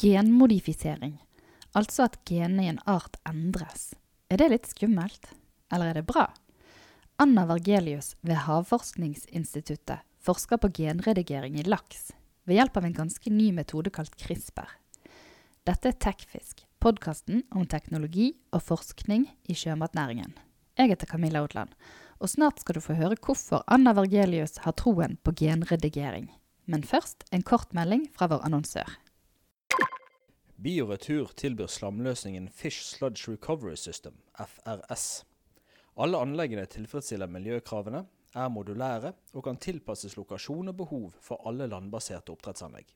Genmodifisering, altså at genene i en art endres. Er det litt skummelt, eller er det bra? Anna Vergelius ved Havforskningsinstituttet forsker på genredigering i laks ved hjelp av en ganske ny metode kalt CRISPR. Dette er Tekfisk, podkasten om teknologi og forskning i sjømatnæringen. Jeg heter Camilla Odland, og snart skal du få høre hvorfor Anna Vergelius har troen på genredigering. Men først en kort melding fra vår annonsør. Bioretur tilbyr slamløsningen Fish Sludge Recovery System, FRS. Alle anleggene tilfredsstiller miljøkravene, er modulære og kan tilpasses lokasjon og behov for alle landbaserte oppdrettsanlegg.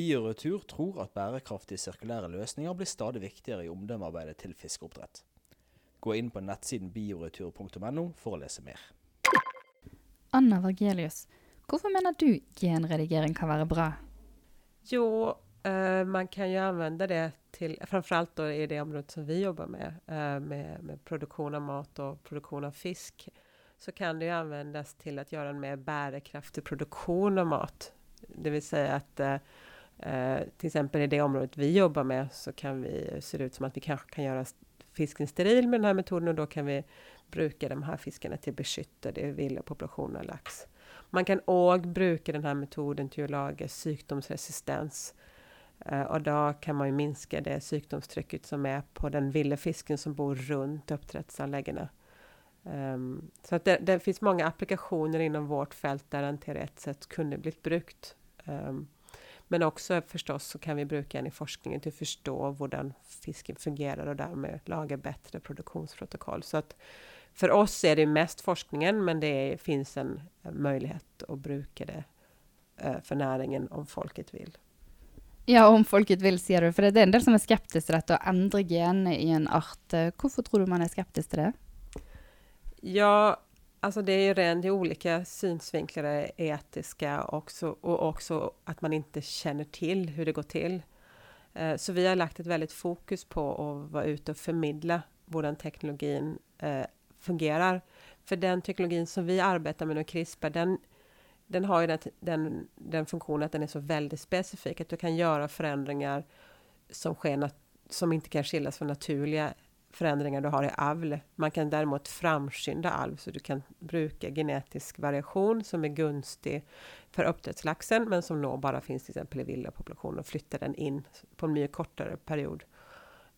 Bioretur tror at bærekraftige sirkulære løsninger blir stadig viktigere i omdømmearbeidet til fiskeoppdrett. Gå inn på nettsiden bioretur.no for å lese mer. Anna Vergelius, hvorfor mener du genredigering kan være bra? Jo, Eh, man kan ju använda det till, framförallt då i det området som vi jobbar med, uh, med, med, produktion av mat och produktion av fisk, så kan det ju användas till att göra en mer bärkraftig produktion av mat. Det vill säga att uh, till exempel i det området vi jobbar med så kan vi, ser det ut som att vi kanske kan göra fisken steril med den här metoden och då kan vi bruka de här fiskarna till beskyttade vilda populationer av lax. Man kan också bruka den här metoden till att laga sjukdomsresistens Eh, Eh, och då kan man ju minska det sjukdomstrycket som är på den vilda fisken som bor runt uppdrättsanläggena. Um, ehm, så att det, det, finns många applikationer inom vårt fält där den teoretiskt sett kunde blivit brukt. Um, men också förstås så kan vi bruka den i forskningen till att förstå hur fisken fungerar och därmed laga bättre produktionsprotokoll. Så att för oss är det mest forskningen, men det är, finns en möjlighet att bruka det uh, för näringen om folket vill. Ja, om folket vil, sier du. For det er en del som er skeptisk til dette, å endre genene i en art. Hvorfor tror du man är skeptisk till det? Ja, alltså det är ju rent olika synsvinklar, etiska också, och också att man inte känner till hur det går till. Eh, så vi har lagt ett väldigt fokus på att vara ute och förmedla hur den teknologin eh, fungerar. För den teknologin som vi arbetar med, nu, CRISPR, den den har ju den, den, den funktionen att den är så väldigt specifik, att du kan göra förändringar som, sker som inte kan skiljas från naturliga förändringar du har i avl. Man kan däremot framskynda alv, så du kan bruka genetisk variation som är gunstig för uppdrättslaxen, men som då bara finns till exempel i vilda populationer och flytta den in på en mycket kortare period.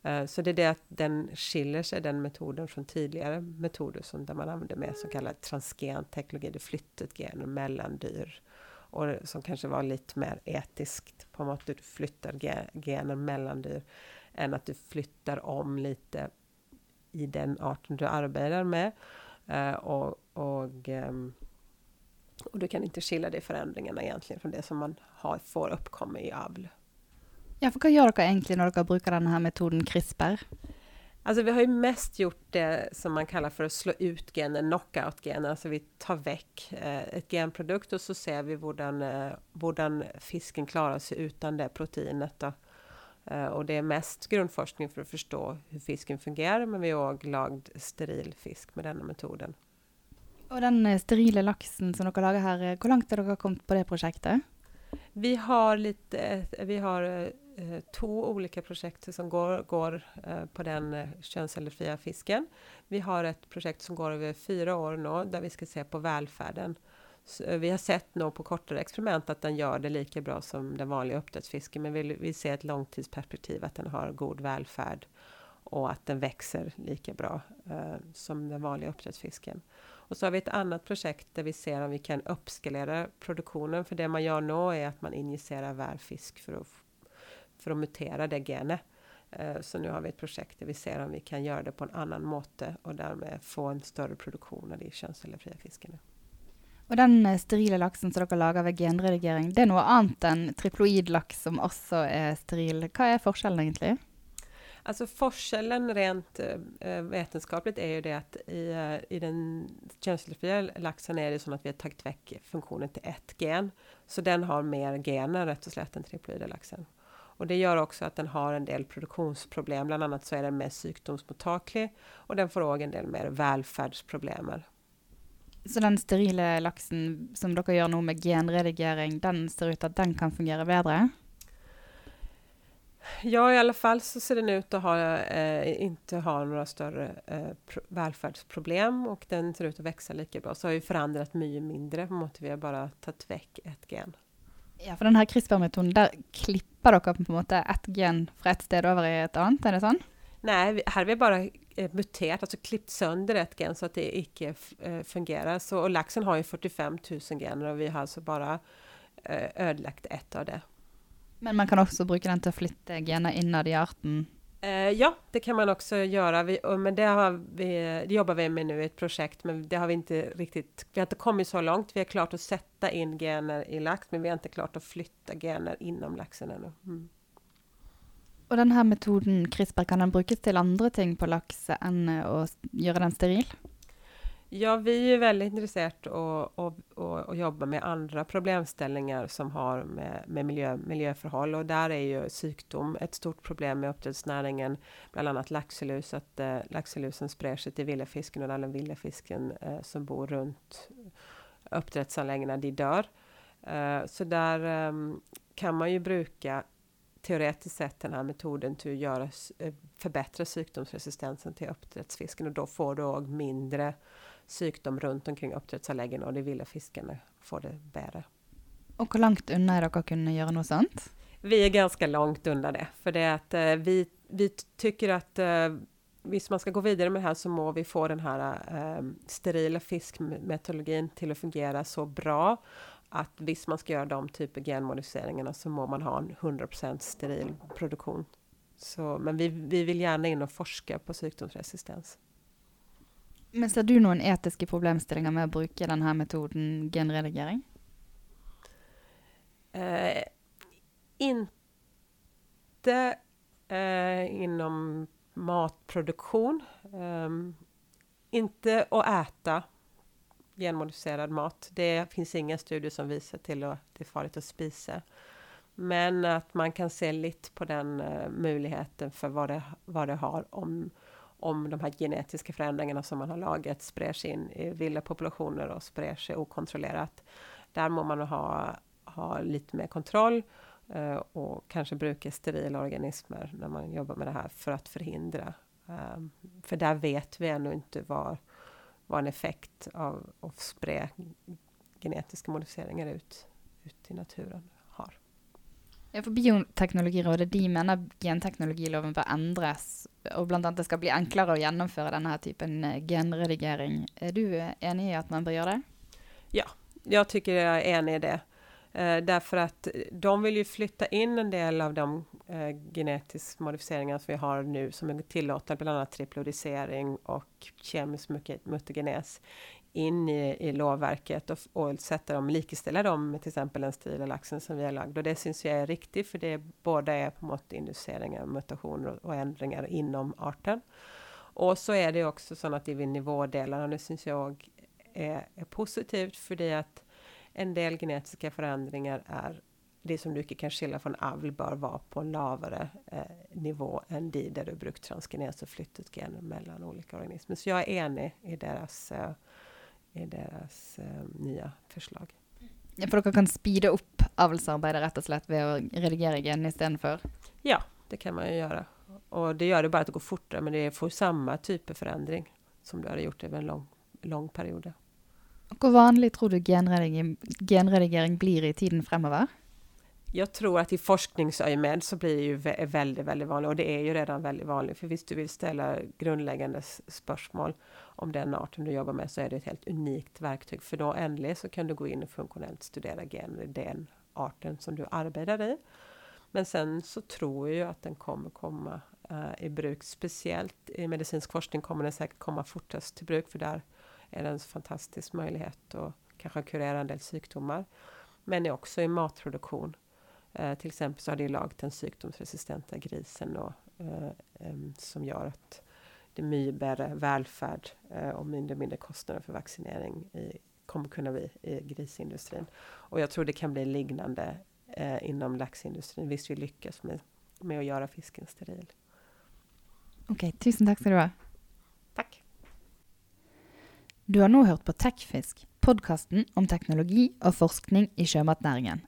Eh, så det är det att den skiljer sig, den metoden, från tidigare metoder som där man använde mer så kallad transgen teknologi, det flyttet gener mellan dyr. Och som kanske var lite mer etiskt på något du flyttar gener mellan dyr än att du flyttar om lite i den arten du arbetar med. Eh, och, och, ehm, och du kan inte skilja de förändringarna egentligen från det som man har, får uppkomma i avl. Ja, för vad gör ni egentligen när ni brukar den här metoden CRISPR? Alltså vi har ju mest gjort det som man kallar för att slå ut gener, knockout-gener, alltså vi tar väck eh, ett genprodukt och så ser vi hur eh, fisken klarar sig utan det proteinet. Då. Eh, och det är mest grundforskning för att förstå hur fisken fungerar, men vi har också lagd steril fisk med denna metoden. Och den sterila laxen som ni lagar här, hur långt har ni kommit på det projektet? Vi har lite, vi har eh, två olika projekt som går, går eh, på den eh, fisken. Vi har ett projekt som går över fyra år nu, där vi ska se på välfärden. Så eh, vi har sett nu på kortare experiment att den gör det lika bra som den vanliga uppdödsfisken, men vi vill se ett långtidsperspektiv, att den har god välfärd och att den växer lika bra eh, som den vanliga uppdödsfisken. Och så har vi ett annat projekt där vi ser om vi kan uppskalera produktionen. För det man gör nu är att man injicerar värfisk för att, för att mutera det genet. Eh, så nu har vi ett projekt där vi ser om vi kan göra det på en annan måte och därmed få en större produktion av de könscellfria fiskarna. Och den eh, sterila laxen som dere lager ved genredigering, det är något annat än triploidlaks som också är steril. Vad är skillnaden egentligen? Alltså forskellen rent äh, vetenskapligt är ju det att i, i den könscellfria laxen är det så att vi har tagit väck funktionen till ett gen. Så den har mer gener rätt och slätt än triploida laxen. Och det gör också att den har en del produktionsproblem. Bland annat så är den mer sjukdomsmottaglig och den får också en del mer välfärdsproblem. Så den sterila laxen som dere gör nu med genredigering, den ser ut att den kan fungera bättre? Ja, i alla fall så ser den ut att ha, eh, inte ha några större eh, välfärdsproblem och den ser ut att växa lika bra. Så har vi förändrat mycket mindre på måte vi har bara tagit väck ett gen. Ja, för den här CRISPR-metoden, där klipper dere på en måte ett gen från ett ställe över i ett annat, är det så? Nej, här har vi bara eh, muterat, alltså klippt sönder ett gen så att det icke eh, fungerar. Så, och laxen har ju 45 000 gener och vi har alltså bara eh, ödelagt ett av det. Men man kan också bruka den till att flytta gener inåt i arten? Eh, ja, det kan man också göra. Vi, men det, har vi, det jobbar vi med nu i ett projekt, men det har vi inte riktigt... Vi har inte kommit så långt. Vi har klart att sätta in gener i lax, men vi har inte klart att flytta gener inom laxen ännu. Mm. Och den här metoden CRISPR, kan den brukas till andra ting på lax än att göra den steril? Ja, vi är väldigt intresserade och, och, och, och jobba med andra problemställningar som har med, med miljö, miljöförhåll. Och där är ju sjukdom ett stort problem med uppdriftsnäringen, bland annat laxelus, att eh, laxelusen sprer sig till villafisken och den villafisken eh, som bor runt uppdriftsanläggningarna, de dör. Eh, så där eh, kan man ju bruka teoretiskt sett den här metoden till att göra, eh, förbättra sjukdomsresistensen till uppdrättsfisken och då får du mindre sjukdom runt omkring uppdrättsanläggningen och de vilda fiskarna får det bättre. Och hur långt undan är det att kunna göra något sånt? Vi är ganska långt undan det, för det är att eh, vi, vi tycker att eh, Visst man ska gå vidare med det här så må vi få den här eh, sterila fiskmetodologin till att fungera så bra att visst man ska göra de typer av genmodifieringarna så må man ha en 100% steril produktion. Så, men vi, vi vill gärna in och forska på sjukdomsresistens. Men ser du någon etiska problemställningar med att bruka den här metoden genredigering? Uh, inte uh, inom matproduktion. Um, inte att äta genmodifierad mat. Det finns inga studier som visar till att det är farligt att spisa. Men att man kan se lite på den uh, möjligheten för vad det, vad det har om, om de här genetiska förändringarna som man har lagat sprer sig in i vilda populationer och sprer sig okontrollerat. Där må man ha, ha lite mer kontroll eh, och kanske bruka sterila organismer när man jobbar med det här för att förhindra. Eh, för där vet vi ännu inte vad vad en effekt av att sprä genetiska modifieringar ut, ut i naturen. Ja, for Bioteknologirådet de mener genteknologiloven bör ändras och bland annat det ska bli enklare att genomföra den här typen eh, genredigering. Är du eh, enig i att man bör göra det? Ja, jag tycker jag är enig i det. Eh, därför att de vill ju flytta in en del av de eh, genetiska modifieringar som vi har nu som är tillåtna, bland annat triplodisering och kemisk mutagenes in i, i lovverket och, och sätta dem, likställa dem med till exempel den sterila laxen som vi har lagd. Och det syns jag är riktigt, för det båda är på mått induceringar, mutationer och, och ändringar inom arten. Och så är det också så att det är nivådelar och det syns jag är, är positivt för det att en del genetiska förändringar är det som du kan skilja från avl bör vara på en lavare eh, nivå än de där du brukt transgenes och flyttat gener mellan olika organismer. Så jag är enig i deras, eh, i deras eh, nya förslag. Ja, för dere kan speeda upp avelsarbeidet rett og slett ved å redigere gen istedenfor? Ja, det kan man ju göra. Och det gör det bara att det går fortare, men det får samma typ av förändring som du hade gjort över en lång, lång period. Hur vanlig tror du genredigering, genredigering blir i tiden framöver? Jag tror att i forskningsöjemed så blir det ju väldigt, väldigt vanligt och det är ju redan väldigt vanligt. För visst du vill ställa grundläggande spörsmål om den arten du jobbar med så är det ett helt unikt verktyg. För då ändligen så kan du gå in och funktionellt studera gener i den arten som du arbetar i. Men sen så tror jag att den kommer komma eh, i bruk. Speciellt i medicinsk forskning kommer den säkert komma fortast till bruk för där är det en fantastisk möjlighet att kanske kurera en del sjukdomar. Men också i matproduktion. Eh, till exempel så har det lagat den sjukdomsresistenta grisen och, eh, som gör att det är mycket bättre välfärd eh, och mindre, mindre kostnader för vaccinering i, kommer kunna bli i grisindustrin. Och jag tror det kan bli liknande eh, inom laxindustrin. Visst vi lyckas med, med att göra fisken steril. Okej, okay, tusen tack ska du ha. Tack. Du har nå hørt på Tekfisk, podkasten om teknologi og forskning i sjømatnæringen.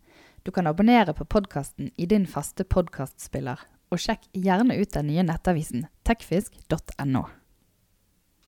Du kan abonnere på podkasten i din faste podkastspiller, og sjekk gjerne ut den nye nettavisen techfisk.no.